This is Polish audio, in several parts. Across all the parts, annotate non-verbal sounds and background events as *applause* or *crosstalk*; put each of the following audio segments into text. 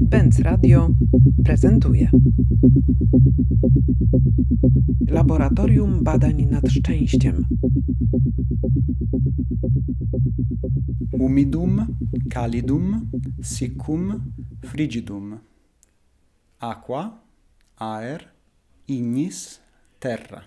Benz Radio prezentuje Laboratorium Badań nad Szczęściem Humidum, calidum, siccum, frigidum. Aqua, aer, ignis, terra.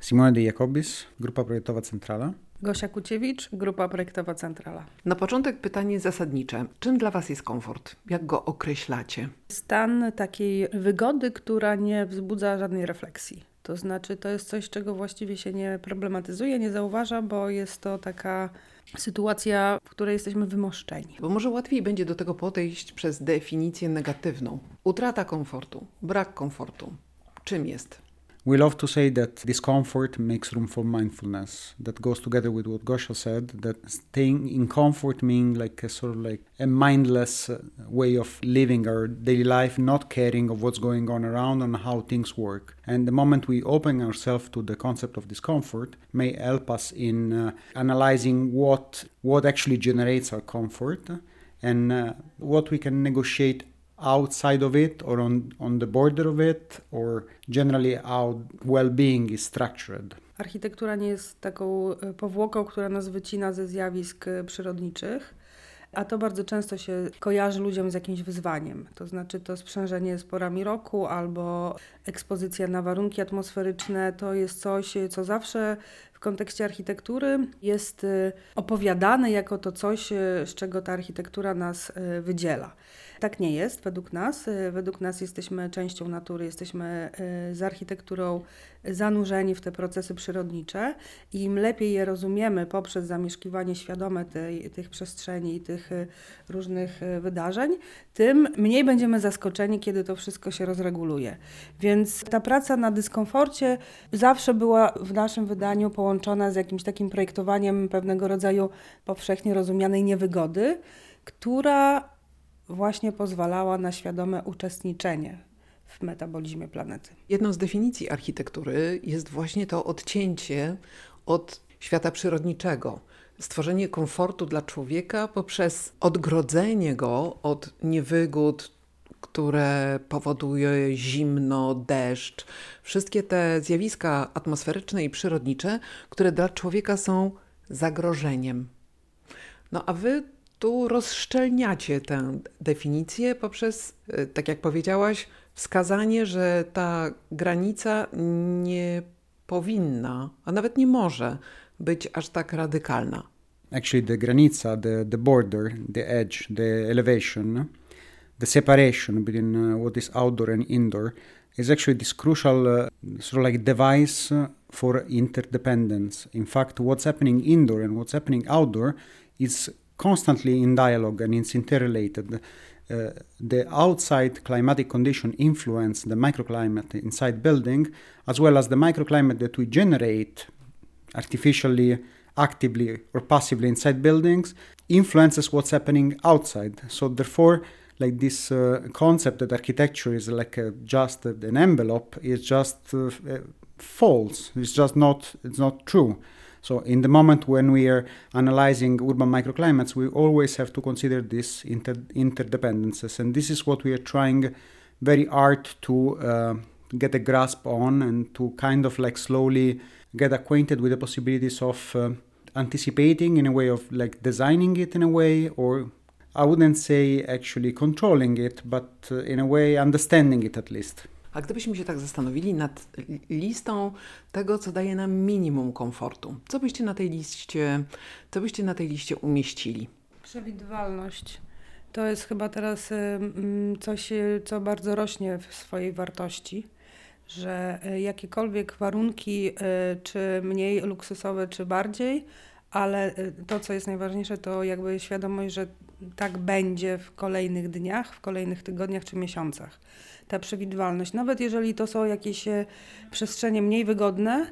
Simone De Jacobis, Grupa Projektowa Centrala. Gosia Kuciewicz, Grupa Projektowa Centrala. Na początek pytanie zasadnicze. Czym dla Was jest komfort? Jak go określacie? Stan takiej wygody, która nie wzbudza żadnej refleksji. To znaczy, to jest coś, czego właściwie się nie problematyzuje, nie zauważa, bo jest to taka sytuacja, w której jesteśmy wymoszczeni. Bo może łatwiej będzie do tego podejść przez definicję negatywną. Utrata komfortu, brak komfortu. Czym jest? We love to say that discomfort makes room for mindfulness. That goes together with what Gosha said, that staying in comfort means like a sort of like a mindless uh, way of living our daily life, not caring of what's going on around and how things work. And the moment we open ourselves to the concept of discomfort may help us in uh, analyzing what what actually generates our comfort and uh, what we can negotiate outside of it or on, on the border of it or generally how well-being is structured. Architektura nie jest taką e, powłoką, która nas wycina ze zjawisk e, przyrodniczych, a to bardzo często się kojarzy ludziom z jakimś wyzwaniem. To znaczy to sprzężenie z porami roku albo ekspozycja na warunki atmosferyczne to jest coś, co zawsze w kontekście architektury jest e, opowiadane jako to coś, z czego ta architektura nas wydziela. Tak nie jest według nas. Y, według nas jesteśmy częścią natury, jesteśmy y, z architekturą zanurzeni w te procesy przyrodnicze i im lepiej je rozumiemy poprzez zamieszkiwanie świadome tej, tych przestrzeni i tych y, różnych wydarzeń, tym mniej będziemy zaskoczeni, kiedy to wszystko się rozreguluje. Więc ta praca na dyskomforcie zawsze była w naszym wydaniu połączona z jakimś takim projektowaniem pewnego rodzaju powszechnie rozumianej niewygody, która właśnie pozwalała na świadome uczestniczenie w metabolizmie planety. Jedną z definicji architektury jest właśnie to odcięcie od świata przyrodniczego. Stworzenie komfortu dla człowieka poprzez odgrodzenie go od niewygód, które powoduje zimno, deszcz, wszystkie te zjawiska atmosferyczne i przyrodnicze, które dla człowieka są zagrożeniem. No a wy tu rozszczelniacie tę definicję poprzez, e, tak jak powiedziałaś, wskazanie, że ta granica nie powinna, a nawet nie może być aż tak radykalna. Actually, the granica, the, the border, the edge, the elevation, the separation between uh, what is outdoor and indoor is actually this crucial uh, sort of like device for interdependence. In fact, what's happening indoor and what's happening outdoor is constantly in dialogue and it's interrelated. Uh, the outside climatic condition influence the microclimate inside building as well as the microclimate that we generate artificially actively or passively inside buildings influences what's happening outside so therefore like this uh, concept that architecture is like a, just an envelope is just uh, false it's just not it's not true so, in the moment when we are analyzing urban microclimates, we always have to consider these inter- interdependencies, and this is what we are trying very hard to uh, get a grasp on and to kind of like slowly get acquainted with the possibilities of uh, anticipating in a way of like designing it in a way or I wouldn't say actually controlling it, but uh, in a way understanding it at least. A gdybyśmy się tak zastanowili nad listą tego, co daje nam minimum komfortu, co byście na tej liście, co byście na tej liście umieścili? Przewidywalność. To jest chyba teraz coś, y, co bardzo rośnie w swojej wartości, że y, jakiekolwiek warunki, y, czy mniej luksusowe, czy bardziej, ale to, co jest najważniejsze, to jakby świadomość, że tak będzie w kolejnych dniach, w kolejnych tygodniach czy miesiącach ta przewidywalność. Nawet jeżeli to są jakieś e, przestrzenie mniej wygodne,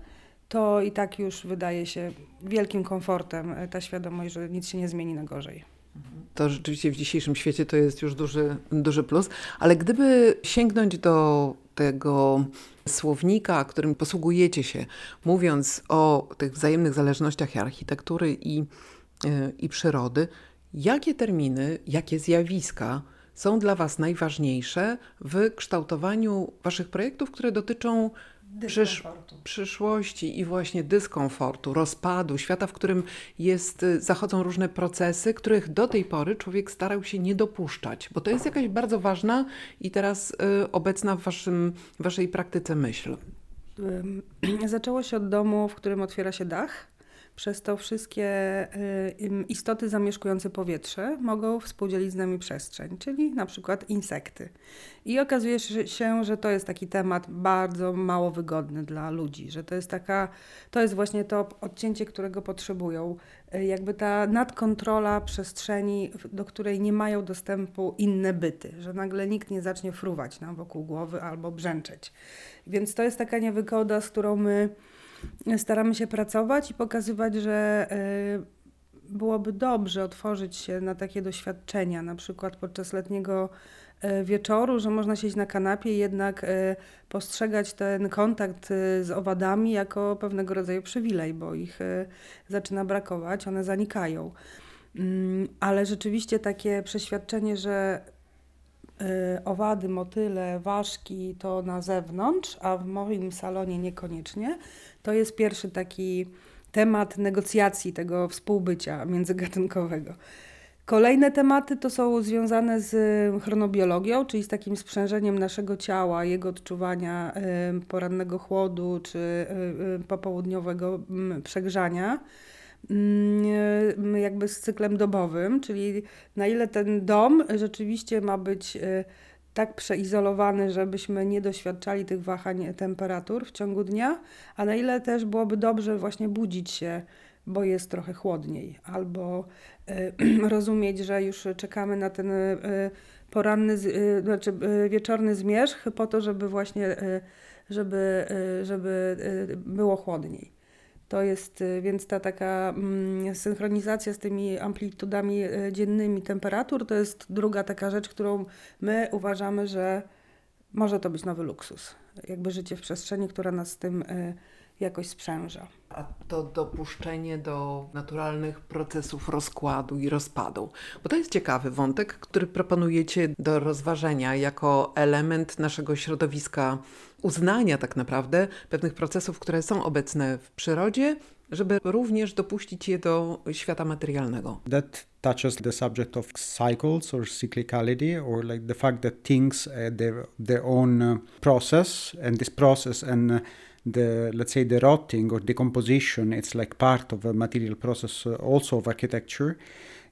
to i tak już wydaje się wielkim komfortem e, ta świadomość, że nic się nie zmieni na gorzej. To rzeczywiście w dzisiejszym świecie to jest już duży, duży plus, ale gdyby sięgnąć do tego słownika, którym posługujecie się, mówiąc o tych wzajemnych zależnościach architektury i, e, i przyrody, jakie terminy, jakie zjawiska są dla Was najważniejsze w kształtowaniu Waszych projektów, które dotyczą przysz przyszłości i właśnie dyskomfortu, rozpadu, świata, w którym jest, y, zachodzą różne procesy, których do tej pory człowiek starał się nie dopuszczać, bo to jest jakaś bardzo ważna i teraz y, obecna w waszym, waszej praktyce myśl. *clears throat* Zaczęło się od domu, w którym otwiera się dach. Przez to wszystkie y, istoty zamieszkujące powietrze mogą współdzielić z nami przestrzeń, czyli na przykład insekty. I okazuje się- że to jest taki temat bardzo mało wygodny dla ludzi, że to jest taka, to jest właśnie to odcięcie, którego potrzebują. Y, Jakby ta nadkontrola przestrzeni, do której nie mają dostępu inne byty, że nagle nikt nie zacznie fruwać nam wokół głowy albo brzęczeć. Więc to jest taka niewygoda, z którą my staramy się pracować i pokazywać, że y, byłoby dobrze otworzyć się na takie doświadczenia, na przykład podczas letniego y, wieczoru, że można siedzieć na kanapie i jednak y, postrzegać ten kontakt z owadami jako pewnego rodzaju przywilej, bo ich zaczyna brakować, one zanikają. Mm, Ale rzeczywiście takie przeświadczenie, że owady, motyle, ważki to na zewnątrz, a w moim salonie niekoniecznie, to jest pierwszy taki temat negocjacji tego współbycia międzygatunkowego. Kolejne tematy to są związane z chronobiologią, czyli z takim sprzężeniem naszego ciała, jego odczuwania porannego chłodu czy popołudniowego mm, przegrzania mm, jakby z cyklem dobowym, czyli na ile ten dom rzeczywiście ma być y, tak przeizolowany, żebyśmy nie doświadczali tych wahań temperatur w ciągu dnia, a na ile też byłoby dobrze właśnie budzić się, bo jest trochę chłodniej, albo y, *clears throat* rozumieć, że już czekamy na ten y, poranny, y, znaczy wieczorny zmierzch po to, żeby właśnie, żeby, żeby było chłodniej. To jest y, więc ta taka mm, synchronizacja z tymi amplitudami y, dziennymi temperatur to jest druga taka rzecz, którą my uważamy, że może to być nowy luksus. Jakby życie w przestrzeni, która nas z tym y, jakoś sprzęża. A to dopuszczenie do naturalnych procesów rozkładu i rozpadu. Bo to jest ciekawy wątek, który proponujecie do rozważenia jako element naszego środowiska, uznania tak naprawdę pewnych procesów, które są obecne w przyrodzie, żeby również dopuścić je do świata materialnego. That touches the subject of cycles or cyclicality, or like the fact that things uh, their their own uh, process, and this process and uh, the let's say the rotting or decomposition, it's like part of a material process, uh, also of architecture.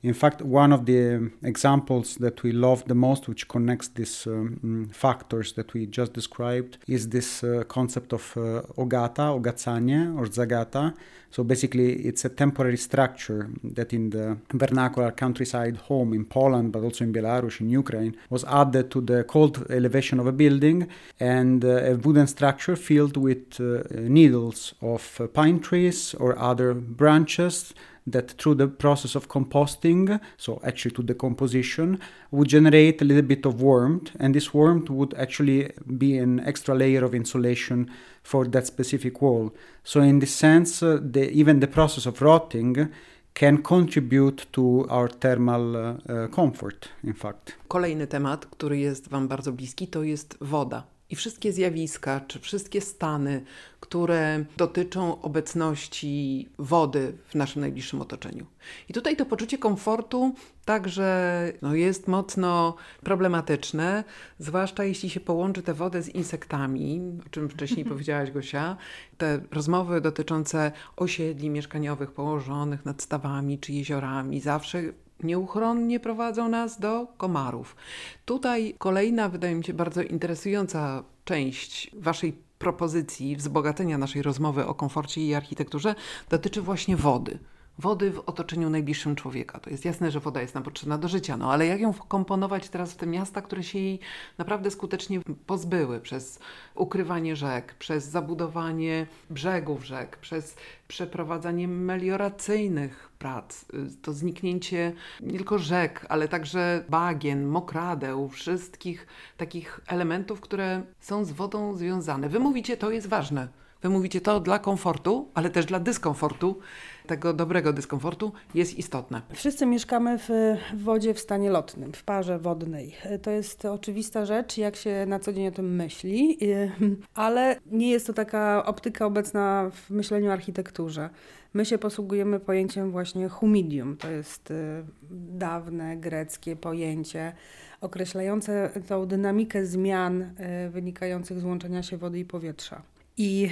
In fact, one of the examples that we love the most, which connects these um, mm, factors that we just described, is this uh, concept of uh, ogata, ogacanie, or zagata. So basically, it's a temporary structure that in the vernacular countryside home in Poland, but also in Belarus, in Ukraine, was added to the cold elevation of a building and uh, a wooden structure filled with uh, needles of uh, pine trees or other branches that through the process of composting, so actually to the decomposition, would generate a little bit of warmth, and this warmth would actually be an extra layer of insulation for that specific wall. So, in this sense, uh, the, even the process of rotting can contribute to our thermal uh, uh, comfort, in fact. Kolejny temat, który jest Wam bardzo bliski, to jest woda. I wszystkie zjawiska, czy wszystkie stany, które dotyczą obecności wody w naszym najbliższym otoczeniu. I tutaj to poczucie komfortu także no, jest mocno problematyczne, zwłaszcza jeśli się połączy tę wodę z insektami, o czym wcześniej *laughs* powiedziałaś Gosia. Te rozmowy dotyczące osiedli mieszkaniowych położonych nad stawami czy jeziorami zawsze nieuchronnie prowadzą nas do komarów. Tutaj kolejna, wydaje mi się, bardzo interesująca część Waszej propozycji wzbogacenia naszej rozmowy o komforcie i architekturze dotyczy właśnie wody. Wody w otoczeniu najbliższym człowieka. To jest jasne, że woda jest nam potrzebna do życia, no ale jak ją wkomponować teraz w te miasta, które się jej naprawdę skutecznie pozbyły przez ukrywanie rzek, przez zabudowanie brzegów rzek, przez przeprowadzanie melioracyjnych prac, y, to zniknięcie nie tylko rzek, ale także bagien, mokradeł, wszystkich takich elementów, które są z wodą związane. Wy mówicie, to jest ważne. Wy mówicie to dla komfortu, ale też dla dyskomfortu, tego dobrego dyskomfortu jest istotne. Wszyscy mieszkamy w, wodzie w stanie lotnym, w parze wodnej. To jest oczywista rzecz, jak się na co dzień o tym myśli, y, ale nie jest to taka optyka obecna w myśleniu o architekturze. My się posługujemy pojęciem właśnie humidium. To jest y, dawne greckie pojęcie określające tą dynamikę zmian y, wynikających z łączenia się wody i powietrza. I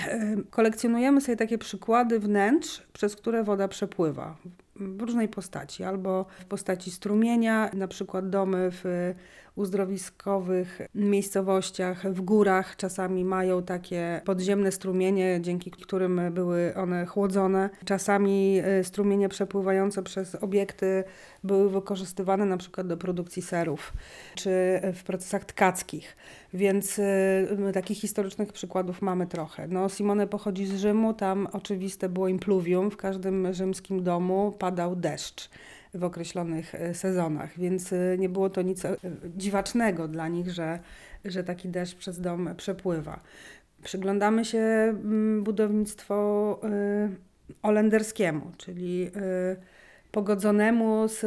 kolekcjonujemy sobie takie przykłady wnętrz, przez które woda przepływa w różnej postaci, albo w postaci strumienia, na przykład domy w uzdrowiskowych miejscowościach, w górach czasami mają takie podziemne strumienie, dzięki którym były one chłodzone. Czasami y, strumienie przepływające przez obiekty były wykorzystywane na przykład do produkcji serów, czy w procesach tkackich. Więc y, takich historycznych przykładów mamy trochę. No, Simone pochodzi z Rzymu, tam oczywiste było impluvium, w każdym rzymskim domu padał deszcz w określonych e, sezonach, więc e, nie było to nic e, dziwacznego dla nich, że, że taki deszcz przez dom przepływa. Przyglądamy się mm, budownictwu holenderskiemu, czyli pogodzonemu z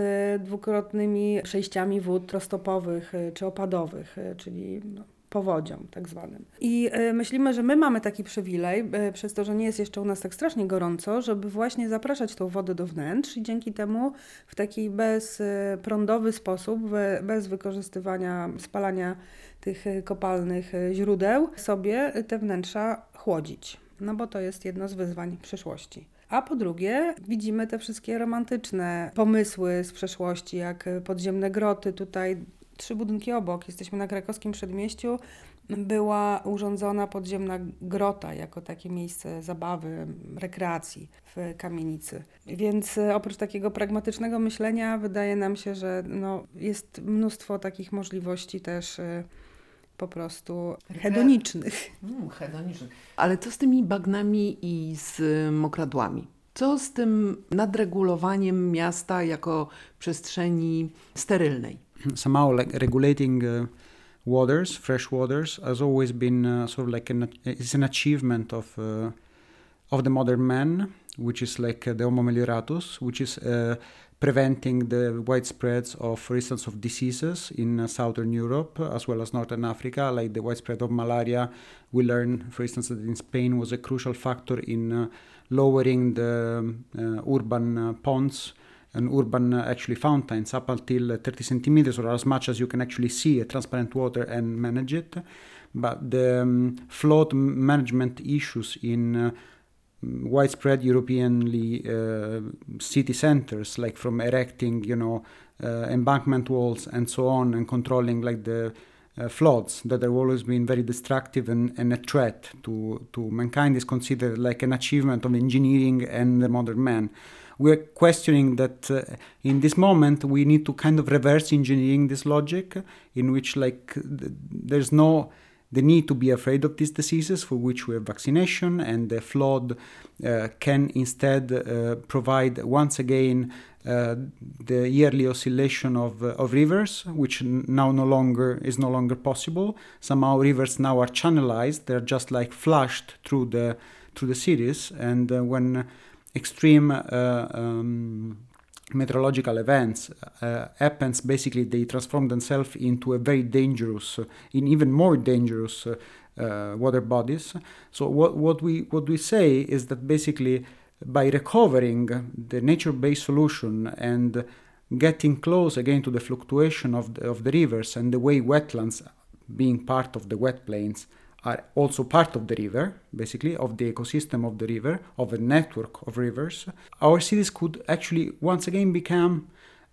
dwukrotnymi przejściami wód trostopowych czy opadowych, czyli no, powodzią tak zwanym. I y, myślimy, że my mamy taki przywilej, y, przez to, że nie jest jeszcze u nas tak strasznie gorąco, żeby właśnie zapraszać tą wodę do wnętrz i dzięki temu w taki bezprądowy sposób, bez wykorzystywania spalania tych kopalnych źródeł, sobie te wnętrza chłodzić. No bo to jest jedno z wyzwań przyszłości. A po drugie, widzimy te wszystkie romantyczne pomysły z przeszłości, jak podziemne groty. Tutaj trzy budynki obok, jesteśmy na krakowskim przedmieściu, była urządzona podziemna grota jako takie miejsce zabawy, rekreacji w kamienicy. Więc e, oprócz takiego pragmatycznego myślenia, wydaje nam się, że no, jest mnóstwo takich możliwości też e, po prostu hedonicznych. Mm, hedonicznych. Ale co z tymi bagnami i z mokradłami? Co z tym nadregulowaniem miasta jako przestrzeni sterylnej? *clears throat* somehow like regulating uh, waters, fresh waters, has always been uh, sort of like an it's an achievement of uh, of the modern man, which is like uh, the Homo melioratus, which is uh, preventing the widespread of, for instance, of diseases in uh, southern Europe as well as northern Africa, like the widespread of malaria. We learned, for instance, that in Spain was a crucial factor in lowering the um, urban ponds an urban uh, actually fountains up until uh, 30 centimeters or as much as you can actually see a transparent water and manage it. But the um, flood management issues in uh, widespread Europeanly uh, city centers, like from erecting, you know, uh, embankment walls and so on, and controlling like the uh, floods that have always been very destructive and, and, a threat to, to mankind is considered like an achievement of engineering and the modern man we're questioning that uh, in this moment we need to kind of reverse engineering this logic in which like th- there's no the need to be afraid of these diseases for which we have vaccination and the flood uh, can instead uh, provide once again uh, the yearly oscillation of, uh, of rivers which now no longer is no longer possible. Somehow rivers now are channelized. They're just like flushed through the through the cities. And uh, when extreme uh, um, meteorological events uh, happens basically they transform themselves into a very dangerous uh, in even more dangerous uh, uh, water bodies. So what, what we what we say is that basically by recovering the nature-based solution and getting close again to the fluctuation of the, of the rivers and the way wetlands being part of the wet plains are also part of the river, basically, of the ecosystem of the river, of a network of rivers, our cities could actually once again become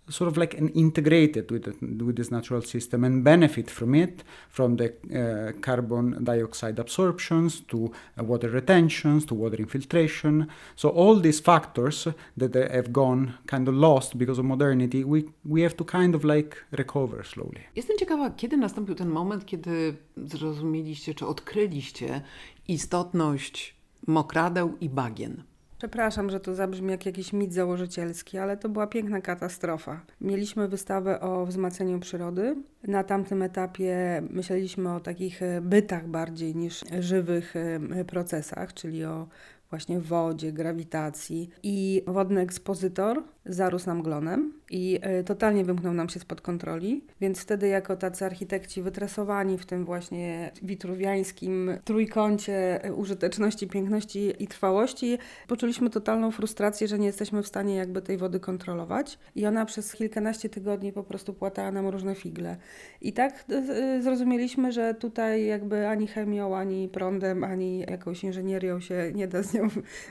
sort of like an integrated with, with this natural system and benefit from it, from the uh, carbon dioxide absorptions to uh, water retentions to water infiltration. So all these factors that have gone kind of lost because of modernity, we, we have to kind of like recover slowly. Jestem ciekawa, kiedy nastąpił ten moment, kiedy zrozumieliście czy odkryliście istotność mokradeł i bagien. Przepraszam, że to zabrzmi jak jakiś mit założycielski, ale to była piękna katastrofa. Mieliśmy wystawę o wzmacnianiu przyrody. Na tamtym etapie myśleliśmy o takich e, bytach bardziej niż żywych e, procesach, czyli o właśnie wodzie, grawitacji. I wodny ekspozytor zarósł nam glonem i y, totalnie wymknął nam się spod kontroli. Więc wtedy, jako tacy architekci wytresowani w tym właśnie witruwiańskim trójkącie e, użyteczności, piękności i trwałości, poczuliśmy totalną frustrację, że nie jesteśmy w stanie jakby tej wody kontrolować. I ona przez kilkanaście tygodni po prostu płatała nam różne figle. I tak y, zrozumieliśmy, że tutaj jakby ani chemią, ani prądem, ani jakąś inżynierią się nie da z nią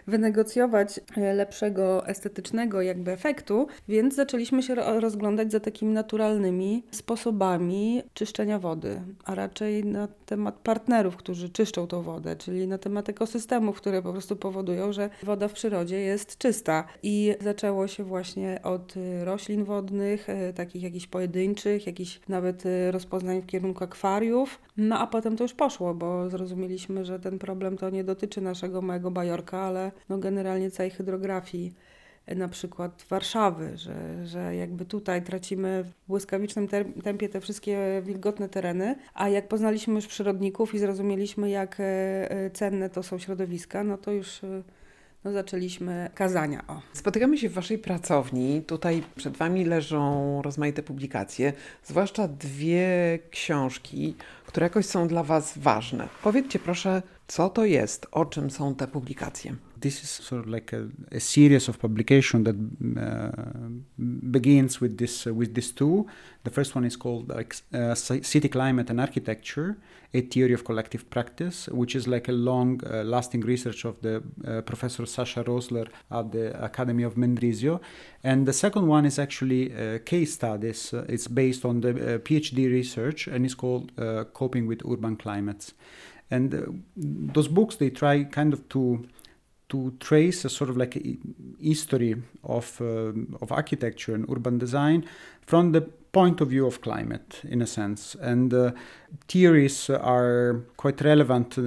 wynegocjować lepszego estetycznego jakby efektu, więc zaczęliśmy się rozglądać za takimi naturalnymi sposobami czyszczenia wody, a raczej na temat partnerów, którzy czyszczą tą wodę, czyli na temat ekosystemów, które po prostu powodują, że woda w przyrodzie jest czysta. I zaczęło się właśnie od roślin wodnych, e, takich jakichś pojedynczych, jakichś nawet e, rozpoznań w kierunku akwariów. No a potem to już poszło, bo zrozumieliśmy, że ten problem to nie dotyczy naszego małego bajorka, ale no generalnie całej hydrografii na przykład Warszawy, że, że jakby tutaj tracimy w błyskawicznym tempie te wszystkie wilgotne tereny, a jak poznaliśmy już przyrodników i zrozumieliśmy, jak e, e, cenne to są środowiska, no to już e, no, zaczęliśmy kazania. O. Spotykamy się w Waszej pracowni. Tutaj przed Wami leżą rozmaite publikacje, zwłaszcza dwie książki, które jakoś są dla Was ważne. Powiedzcie proszę, co to jest, o czym są te publikacje? This is sort of like a, a series of publication that uh, begins with this uh, with these two. The first one is called like uh, City Climate and Architecture: A Theory of Collective Practice, which is like a long-lasting uh, research of the uh, Professor Sasha Rosler at the Academy of Mendrisio. And the second one is actually uh, case studies. it's based on the PhD research and it's called Coping with Urban Climates. And those books they try kind of to to trace a sort of like a history of, uh, of architecture and urban design from the point of view of climate, in a sense. And uh, theories are quite relevant uh,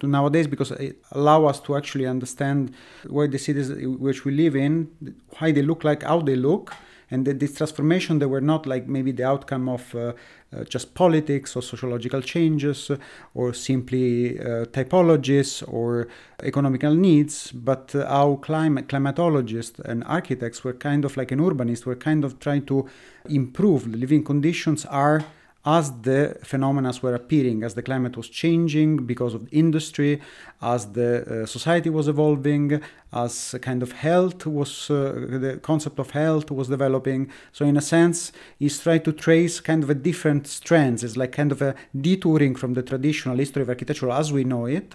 to nowadays because it allow us to actually understand where the cities which we live in, why they look like, how they look, and that this transformation they were not like maybe the outcome of uh, just politics or sociological changes or simply uh, typologies or economical needs, but uh, how climate climatologists and architects were kind of like an urbanist were kind of trying to improve the living conditions are as the phenomena were appearing, as the climate was changing because of the industry, as the uh, society was evolving, as a kind of health was, uh, the concept of health was developing. So, in a sense, he's trying to trace kind of a different strands. It's like kind of a detouring from the traditional history of architecture as we know it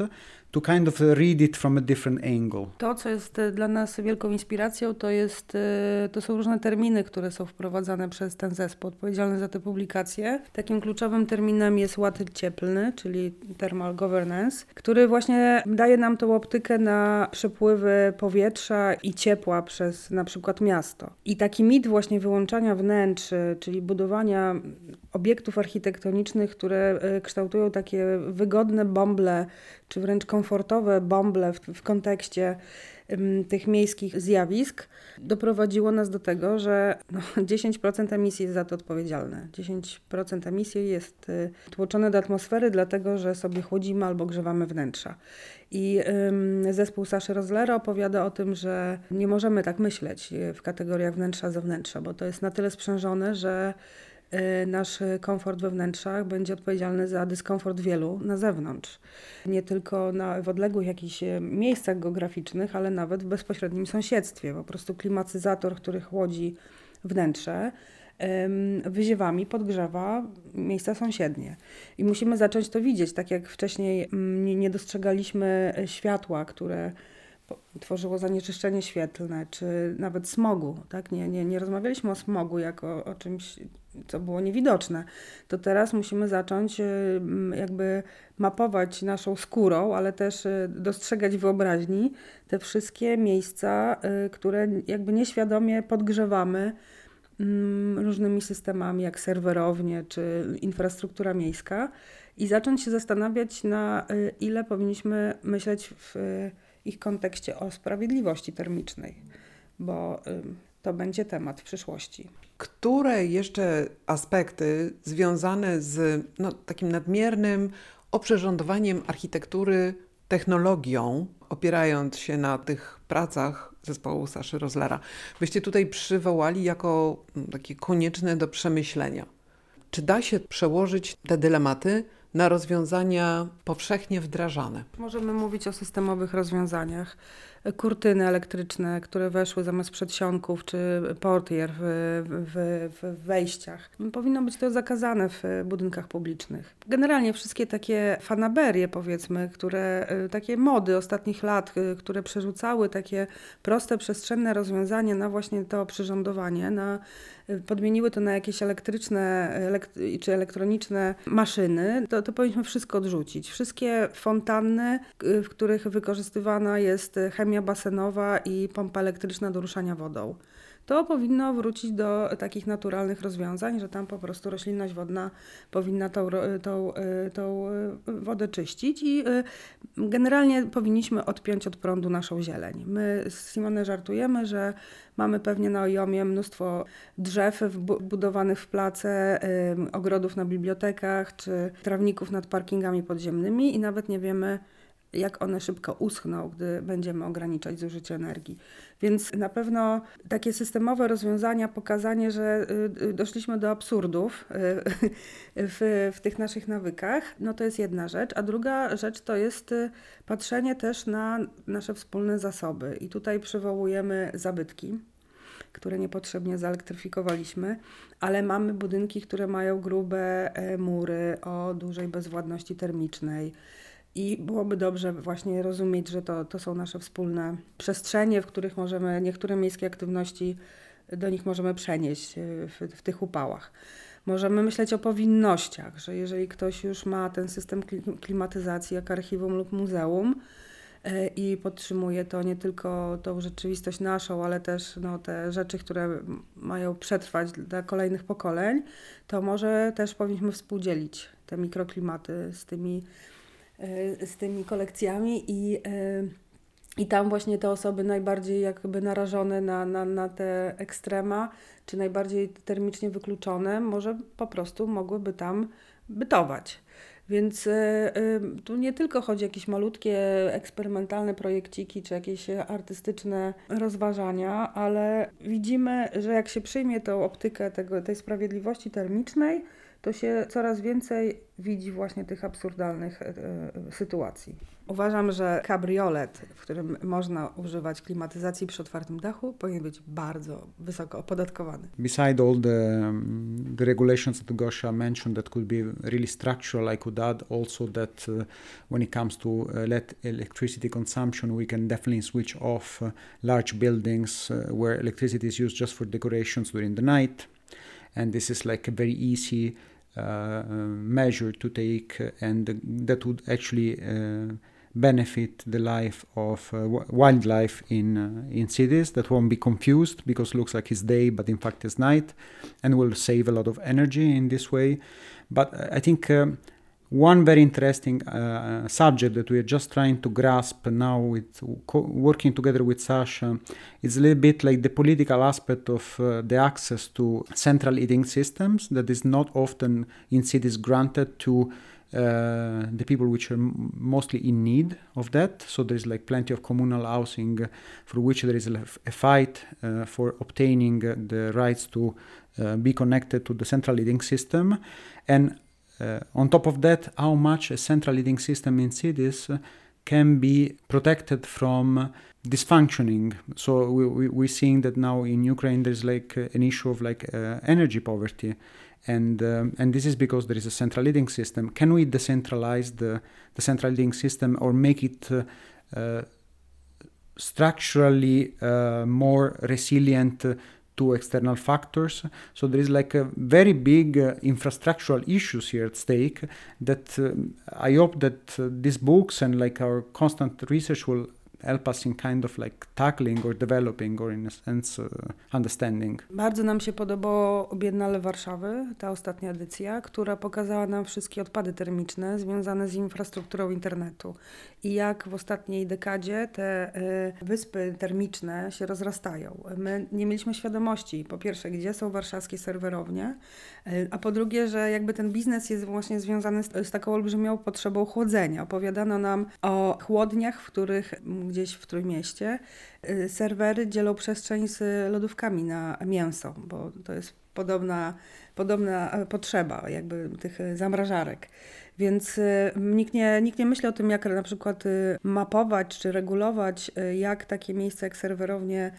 to kind of read it from a different angle. To, co jest e, dla nas wielką inspiracją, to, jest, e, to są różne terminy, które są wprowadzane przez ten zespół odpowiedzialny za te publikacje. Takim kluczowym terminem jest ład cieplny, czyli thermal governance, który właśnie daje nam tą optykę na przepływy powietrza i ciepła przez na przykład miasto. I taki mit właśnie wyłączania wnętrz, czyli budowania obiektów architektonicznych, które e, kształtują takie wygodne bąble, czy wręcz komfortowe bąble w, w kontekście tych miejskich zjawisk, doprowadziło nas do tego, że no, *laughs* 10% emisji jest za to odpowiedzialne. 10% emisji jest y, tłoczone do atmosfery, dlatego że sobie chłodzimy albo grzewamy wnętrza. I ym, zespół Saszy Rozlera opowiada o tym, że nie możemy tak myśleć y, w kategoriach wnętrza-zewnętrza, bo to jest na tyle sprzężone, że nasz komfort we wnętrzach będzie odpowiedzialny za dyskomfort wielu na zewnątrz. Nie tylko na, w odległych jakichś y, miejscach geograficznych, ale nawet w bezpośrednim sąsiedztwie. Po prostu klimatyzator, który chłodzi wnętrze, wyziewami podgrzewa miejsca sąsiednie. I musimy zacząć to widzieć, tak jak wcześniej mm, nie dostrzegaliśmy światła, które tworzyło zanieczyszczenie świetlne, czy nawet smogu. Tak? Nie, nie, nie rozmawialiśmy o smogu jako o czymś, co było niewidoczne. To teraz musimy zacząć y, jakby mapować naszą skórą, ale też y, dostrzegać wyobraźni te wszystkie miejsca, y, które jakby nieświadomie podgrzewamy różnymi systemami, jak serwerownie czy infrastruktura miejska, i zacząć się zastanawiać, na ile powinniśmy myśleć w ich kontekście o sprawiedliwości termicznej, bo to będzie temat w przyszłości. Które jeszcze aspekty związane z no, takim nadmiernym oprzyrządowaniem architektury technologią, opierając się na tych pracach zespołu Saszy Rozlera, byście tutaj przywołali jako takie konieczne do przemyślenia? Czy da się przełożyć te dylematy na rozwiązania powszechnie wdrażane? Możemy mówić o systemowych rozwiązaniach kurtyny elektryczne, które weszły zamiast przedsionków, czy portier w, w, w wejściach. Powinno być to zakazane w budynkach publicznych. Generalnie wszystkie takie fanaberie, powiedzmy, które, y, takie mody ostatnich lat, y, które przerzucały takie proste, przestrzenne rozwiązanie na właśnie to przyrządowanie, na, podmieniły to na jakieś elektryczne czy elektroniczne maszyny, to, to powinniśmy wszystko odrzucić. Wszystkie fontanny, w których wykorzystywana jest chemia basenowa i pompa elektryczna do ruszania wodą. To powinno wrócić do takich naturalnych rozwiązań, że tam po prostu roślinność wodna powinna tą, tą, tą wodę czyścić i y, generalnie powinniśmy odpiąć od prądu naszą zieleń. My z Simone żartujemy, że mamy pewnie na Ojomie mnóstwo drzew budowanych w place, ogrodów na bibliotekach czy trawników nad parkingami podziemnymi i nawet nie wiemy, jak one szybko uschną, gdy będziemy ograniczać zużycie energii. Więc na pewno takie systemowe rozwiązania, pokazanie, że y, y, doszliśmy do absurdów y, *laughs* w, w tych naszych nawykach, no to jest jedna rzecz. A druga rzecz to jest patrzenie też na nasze wspólne zasoby. I tutaj przywołujemy zabytki które niepotrzebnie zelektryfikowaliśmy, ale mamy budynki, które mają grube e, mury o dużej bezwładności termicznej i byłoby dobrze właśnie rozumieć, że to, to są nasze wspólne przestrzenie, w których możemy niektóre miejskie aktywności do nich możemy przenieść e, w, w tych upałach. Możemy myśleć o powinnościach, że jeżeli ktoś już ma ten system klimatyzacji, jak archiwum lub muzeum, e, i podtrzymuje to nie tylko tą rzeczywistość naszą, ale też no, te rzeczy, które mają przetrwać dla kolejnych pokoleń, to może też powinniśmy współdzielić te mikroklimaty z tymi z tymi kolekcjami i, e, i tam właśnie te osoby najbardziej jakby narażone na, na, na te ekstrema, czy najbardziej termicznie wykluczone, może po prostu mogłyby tam bytować. Więc e, tu nie tylko chodzi o jakieś malutkie, eksperymentalne projekciki czy jakieś artystyczne rozważania, ale widzimy, że jak się przyjmie tą optykę tego, tej sprawiedliwości termicznej, to się coraz więcej widzi właśnie tych absurdalnych e, e, sytuacji. Uważam, że kabriolet, w którym można używać klimatyzacji przy otwartym dachu, powinien być bardzo wysoko opodatkowany. Beside all the, um, the regulations that Gosha mentioned that could be really structural, I could add also that uh, when it comes to uh, let electricity consumption, we can definitely switch off uh, large buildings uh, where electricity is used just for decorations during the night. And this is like a very easy uh, measure to take, and that would actually uh, benefit the life of uh, wildlife in uh, in cities that won't be confused because looks like it's day but in fact it's night and will save a lot of energy in this way. But i think um, one very interesting uh, subject that we are just trying to grasp now with working together with Sasha is a little bit like the political aspect of uh, the access to central heating systems that is not often in cities granted to uh, the people which are mostly in need of that. So there is like plenty of communal housing for which there is a, fight uh, for obtaining the rights to uh, be connected to the central heating system. And on top of that, how much a central heating system in cities can be protected from dysfunctioning. So we, we, we're seeing that now in Ukraine there's like uh, an issue of like uh, energy poverty. And, um, and this is because there is a central heating system. Can we decentralize the, the central heating system or make it uh, uh structurally uh, more resilient to external factors. So there is like a very big uh, infrastructural issues here at stake that uh, I hope that uh, these books and like our constant research will help us in kind of like tackling or developing or in a sense uh, understanding. Bardzo nam się podobało Biennale Warszawy, ta ostatnia edycja, która pokazała nam wszystkie odpady termiczne związane z infrastrukturą internetu i jak w ostatniej dekadzie te y, wyspy termiczne się rozrastają. My nie mieliśmy świadomości, po pierwsze, gdzie są warszawskie serwerownie, y, a po drugie, że jakby ten biznes jest właśnie związany z, z taką olbrzymią potrzebą chłodzenia. Opowiadano nam o chłodniach, w których gdzieś w Trójmieście y, serwery dzielą przestrzeń z lodówkami na mięso, bo to jest podobna, podobna e, potrzeba jakby tych e, zamrażarek. Więc y, nikt nie, nikt nie myśli o tym, jak na przykład y, mapować czy regulować, y, jak takie miejsca jak serwerownie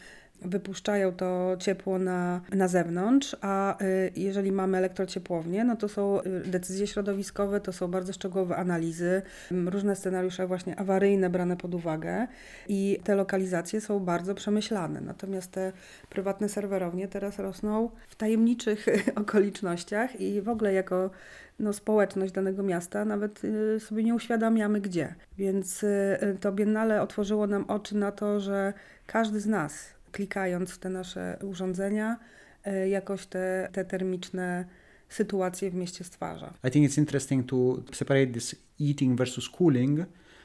wypuszczają to ciepło na, na zewnątrz, a y, jeżeli mamy elektrociepłownię, no to są y, decyzje środowiskowe, to są bardzo szczegółowe analizy, różne scenariusze właśnie awaryjne brane pod uwagę i te lokalizacje są bardzo przemyślane. Natomiast te prywatne serwerownie teraz rosną w tajemniczych *laughs* okolicznościach i w ogóle jako no, społeczność danego miasta nawet y, sobie nie uświadamiamy gdzie. Więc to Biennale otworzyło nam oczy na to, że każdy z nas klikając w te nasze urządzenia, jakoś te, te termiczne sytuacje w mieście stwarza. I think it's interesting to separate this heating versus cooling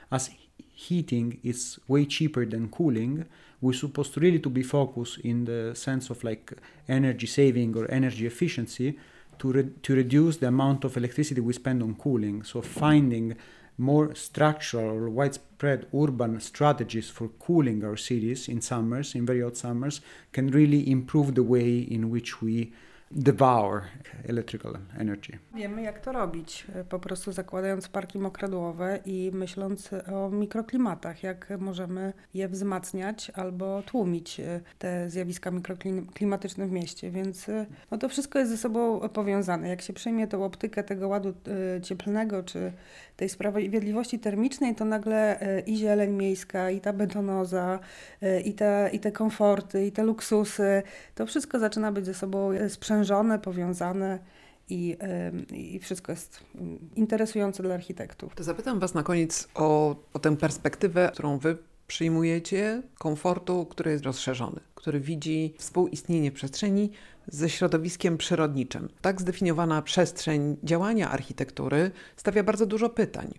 as heating is way cheaper than cooling we're supposed to really to be focused in the sense of like energy saving or energy efficiency to, re- to reduce the amount of electricity we spend on cooling so finding more structural or widespread urban strategies for cooling our cities in summers in very hot summers can really improve the way in which we devour electrical energy Wiemy, jak to robić, y, po prostu zakładając parki mokradłowe i myśląc o mikroklimatach, jak możemy je wzmacniać albo tłumić y, te zjawiska mikroklimatyczne w mieście. Więc y, no to wszystko jest ze sobą powiązane. Jak się przyjmie tą optykę tego ładu cieplnego, czy tej sprawiedliwości termicznej, to nagle i zieleń miejska, i ta betonoza, i te, i te komforty, i te luksusy, to wszystko zaczyna być ze sobą y, powiązane i, i wszystko jest ym, interesujące dla architektów. To zapytam Was na koniec o, o tę perspektywę, którą Wy przyjmujecie, komfortu, który jest rozszerzony, który widzi współistnienie przestrzeni ze środowiskiem przyrodniczym. Tak zdefiniowana przestrzeń działania architektury stawia bardzo dużo pytań,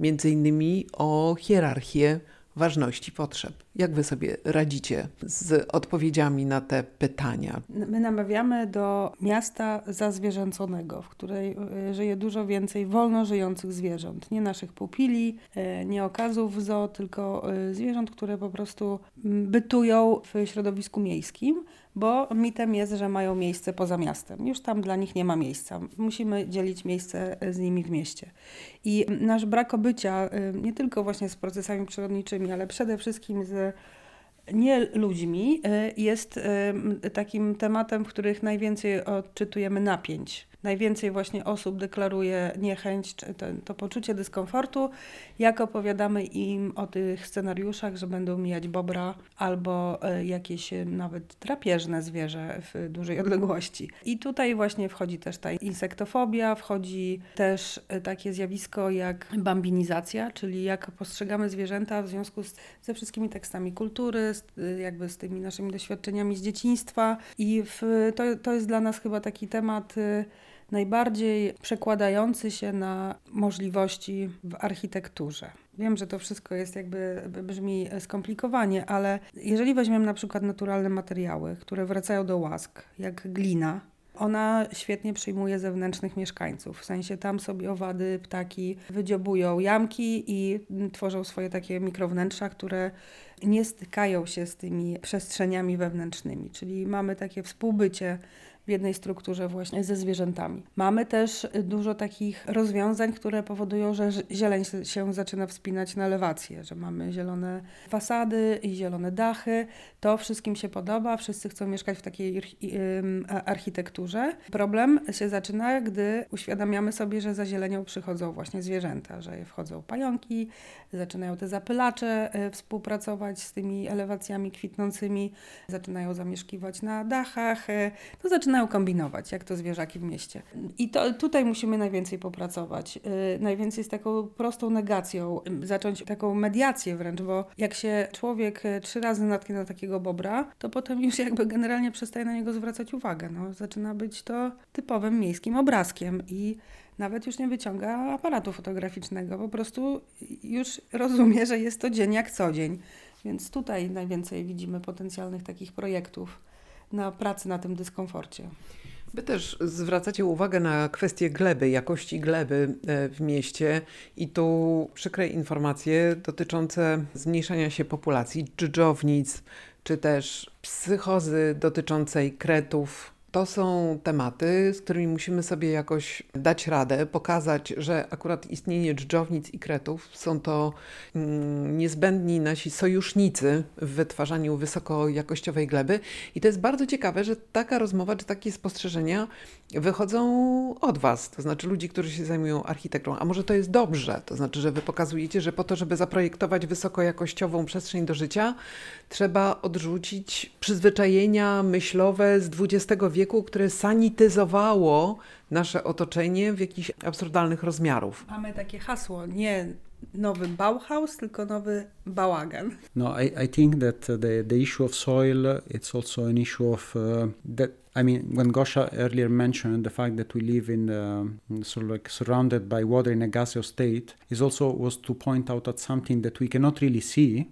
między innymi o hierarchię ważności potrzeb. Jak Wy sobie radzicie z odpowiedziami na te pytania? My namawiamy do miasta zazwierzęconego, w której y, żyje dużo więcej wolno żyjących zwierząt. Nie naszych pupili, y, nie okazów zoo, tylko y, zwierząt, które po prostu mm, bytują w środowisku miejskim, bo mitem jest, że mają miejsce poza miastem. Już tam dla nich nie ma miejsca. Musimy dzielić miejsce z nimi w mieście. I nasz brak obycia, nie tylko właśnie z procesami przyrodniczymi, ale przede wszystkim z nie ludźmi, y, jest takim tematem, w których najwięcej odczytujemy napięć. Najwięcej właśnie osób deklaruje niechęć, to, to poczucie dyskomfortu, jak opowiadamy im o tych scenariuszach, że będą mijać bobra albo y, jakieś y, nawet drapieżne zwierzę w dużej odległości. I tutaj właśnie wchodzi też ta insektofobia, wchodzi też y, takie zjawisko jak bambinizacja, czyli jak postrzegamy zwierzęta w związku z, ze wszystkimi tekstami kultury, z, jakby z tymi naszymi doświadczeniami z dzieciństwa. I w, to, to jest dla nas chyba taki temat najbardziej przekładający się na możliwości w architekturze. Wiem, że to wszystko jest jakby brzmi skomplikowanie, ale jeżeli weźmiemy na przykład naturalne materiały, które wracają do łask, jak glina, ona świetnie przyjmuje zewnętrznych mieszkańców. W sensie tam sobie owady, ptaki wydziobują jamki i tworzą swoje takie mikrownętrza, które nie stykają się z tymi przestrzeniami wewnętrznymi. Czyli mamy takie współbycie w jednej strukturze właśnie ze zwierzętami. Mamy też dużo takich rozwiązań, które powodują, że zieleń się zaczyna wspinać na elewację, że mamy zielone fasady i zielone dachy. To wszystkim się podoba, wszyscy chcą mieszkać w takiej architekturze. Problem się zaczyna, gdy uświadamiamy sobie, że za zielenią przychodzą właśnie zwierzęta, że wchodzą pająki, zaczynają te zapylacze e, współpracować z tymi elewacjami kwitnącymi, zaczynają zamieszkiwać na dachach. To zaczyna zaczynają kombinować, jak to zwierzaki w mieście. I to, tutaj musimy najwięcej popracować. Yy, najwięcej z taką prostą negacją, yy, zacząć taką mediację wręcz, bo jak się człowiek yy, trzy razy natknie na takiego bobra, to potem już jakby generalnie przestaje na niego zwracać uwagę. No, zaczyna być to typowym miejskim obrazkiem i nawet już nie wyciąga aparatu fotograficznego, po prostu już rozumie, że jest to dzień jak co dzień. Więc tutaj najwięcej widzimy potencjalnych takich projektów na pracy na tym dyskomforcie. Wy też zwracacie uwagę na kwestię gleby, jakości gleby e, w mieście i tu przykre informacje dotyczące zmniejszania się populacji dżdżownic, czy też psychozy dotyczącej kretów, to są tematy, z którymi musimy sobie jakoś dać radę, pokazać, że akurat istnienie dżdżownic i kretów są to mm, niezbędni nasi sojusznicy w wytwarzaniu wysokojakościowej gleby. I to jest bardzo ciekawe, że taka rozmowa czy takie spostrzeżenia wychodzą od Was, to znaczy ludzi, którzy się zajmują architekturą. A może to jest dobrze, to znaczy, że Wy pokazujecie, że po to, żeby zaprojektować wysokojakościową przestrzeń do życia, trzeba odrzucić przyzwyczajenia myślowe z XX wieku wieku, które sanityzowało nasze otoczenie w jakichś absurdalnych rozmiarów. Mamy takie hasło, nie nowy Bauhaus, tylko nowy bałagan. No, I, I think that the, the issue of soil, it's also an issue of uh, that I mean, when Gosha earlier mentioned the fact that we live in uh, sort of like surrounded by water in a gaseous state, is also was to point out at something that we cannot really see,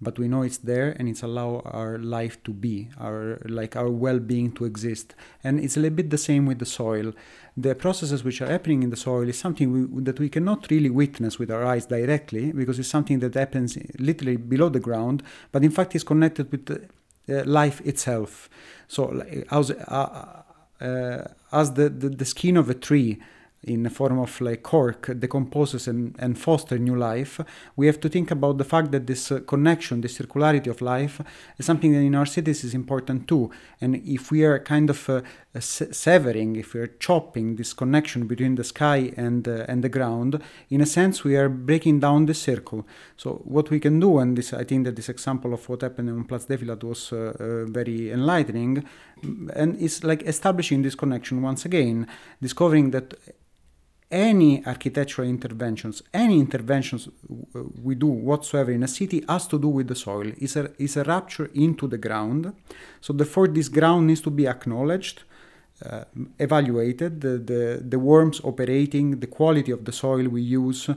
but we know it's there and it's allow our life to be our like our well-being to exist. And it's a little bit the same with the soil. The processes which are happening in the soil is something we, that we cannot really witness with our eyes directly because it's something that happens literally below the ground but in fact is connected with the, uh, life itself. So as, uh, uh, as the, the, the skin of a tree in the form of like cork decomposes and, and foster new life, we have to think about the fact that this uh, connection, this circularity of life, is something that in our cities is important too. And if we are kind of uh, severing, if we are chopping this connection between the sky and uh, and the ground, in a sense we are breaking down the circle. So what we can do, and this I think that this example of what happened on Platz Defilat was uh, uh, very enlightening, and it's like establishing this connection once again, discovering that any architectural interventions, any interventions we do whatsoever in a city has to do with the soil. Is a is a rupture into the ground. So therefore, this ground needs to be acknowledged uh, evaluated the, the, the worms operating, the quality of the soil we use,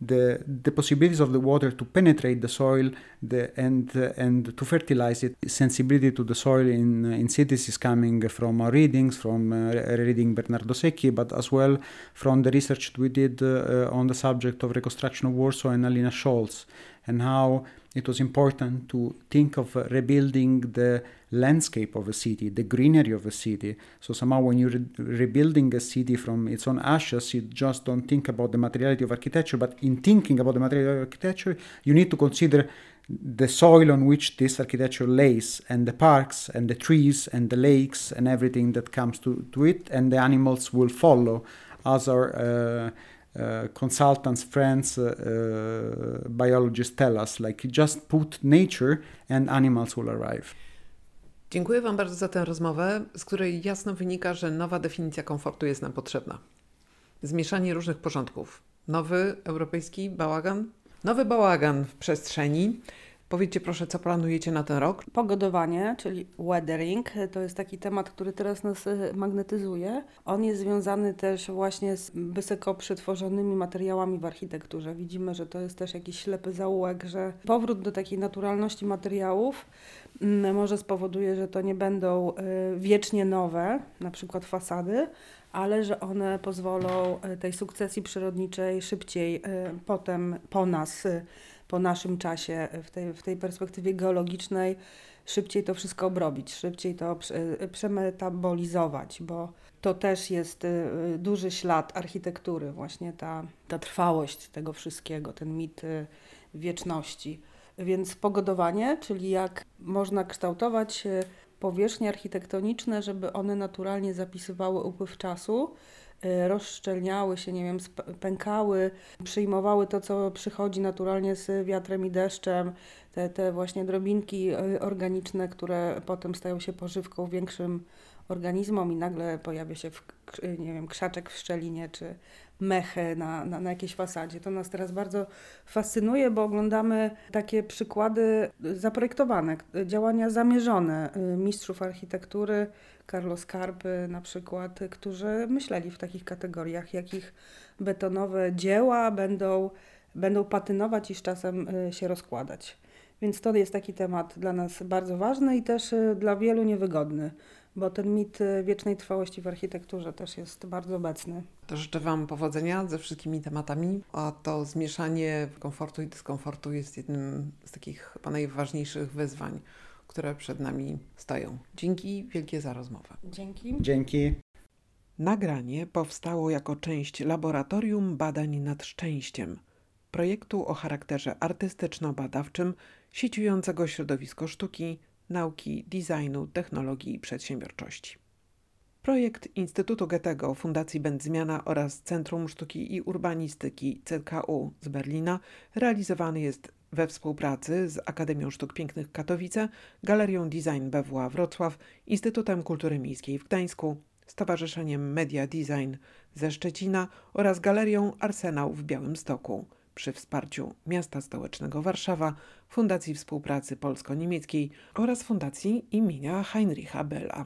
the, the possibilities of the water to penetrate the soil the, and, uh, and to fertilize it. Sensibility to the soil in, in cities is coming from our readings, from uh, reading Bernardo Secchi, but as well from the research we did uh, on the subject of reconstruction of Warsaw and Alina Scholz and how it was important to think of rebuilding the landscape of a city, the greenery of a city. So somehow, when you're re- rebuilding a city from its own ashes, you just don't think about the materiality of architecture. But in thinking about the materiality of architecture, you need to consider the soil on which this architecture lays, and the parks, and the trees, and the lakes, and everything that comes to, to it, and the animals will follow as our uh, uh, consultants, friends, uh, uh, biologists tell us, like just put nature and animals will arrive. Dziękuję Wam bardzo za tę rozmowę, z której jasno wynika, że nowa definicja komfortu jest nam potrzebna. Zmieszanie różnych porządków. Nowy europejski bałagan, nowy bałagan w przestrzeni, Powiedzcie proszę, co planujecie na ten rok? Pogodowanie, czyli weathering, to jest taki temat, który teraz nas e, magnetyzuje. On jest związany też właśnie z wysoko przetworzonymi materiałami w architekturze. Widzimy, że to jest też jakiś ślepy zaułek, że powrót do takiej naturalności materiałów może spowoduje, że to nie będą e, wiecznie nowe, na przykład fasady, ale że one pozwolą e, tej sukcesji przyrodniczej szybciej potem po nas po naszym czasie, w tej, w tej perspektywie geologicznej, szybciej to wszystko obrobić, szybciej to przemetabolizować, bo to też jest y, duży ślad architektury, właśnie ta, ta trwałość tego wszystkiego, ten mit y, wieczności. Więc pogodowanie, czyli jak można kształtować y, powierzchnie architektoniczne, żeby one naturalnie zapisywały upływ czasu, Y, rozszczelniały się, nie wiem, pękały, przyjmowały to, co przychodzi naturalnie z wiatrem i deszczem, te, te właśnie drobinki y, organiczne, które potem stają się pożywką większym organizmom i nagle pojawia się, w, nie wiem, krzaczek w szczelinie czy mechę na, na, na jakiejś fasadzie. To nas teraz bardzo fascynuje, bo oglądamy takie przykłady zaprojektowane, działania zamierzone y, mistrzów architektury, Carlos Carpy na przykład, którzy myśleli w takich kategoriach, jakich betonowe dzieła będą, będą patynować i z czasem y, się rozkładać. Więc to jest taki temat dla nas bardzo ważny i też y, dla wielu niewygodny, bo ten mit y, wiecznej trwałości w architekturze też jest bardzo obecny. To życzę Wam powodzenia ze wszystkimi tematami, a to zmieszanie komfortu i dyskomfortu jest jednym z takich chyba najważniejszych wyzwań, które przed nami stoją. Dzięki wielkie za rozmowę. Dzięki. Dzięki. Nagranie powstało jako część Laboratorium Badań nad Szczęściem, projektu o charakterze artystyczno-badawczym sieciującego środowisko sztuki, nauki, designu, technologii i przedsiębiorczości. Projekt Instytutu Goethego, Fundacji Będzmiana oraz Centrum Sztuki i Urbanistyki CKU z Berlina realizowany jest we współpracy z Akademią Sztuk Pięknych Katowice, Galerią Design BWA Wrocław, Instytutem Kultury Miejskiej w Gdańsku, Stowarzyszeniem Media Design ze Szczecina oraz Galerią Arsenał w Białymstoku przy wsparciu Miasta Stołecznego Warszawa, Fundacji Współpracy Polsko-Niemieckiej oraz Fundacji imienia Heinricha Bella.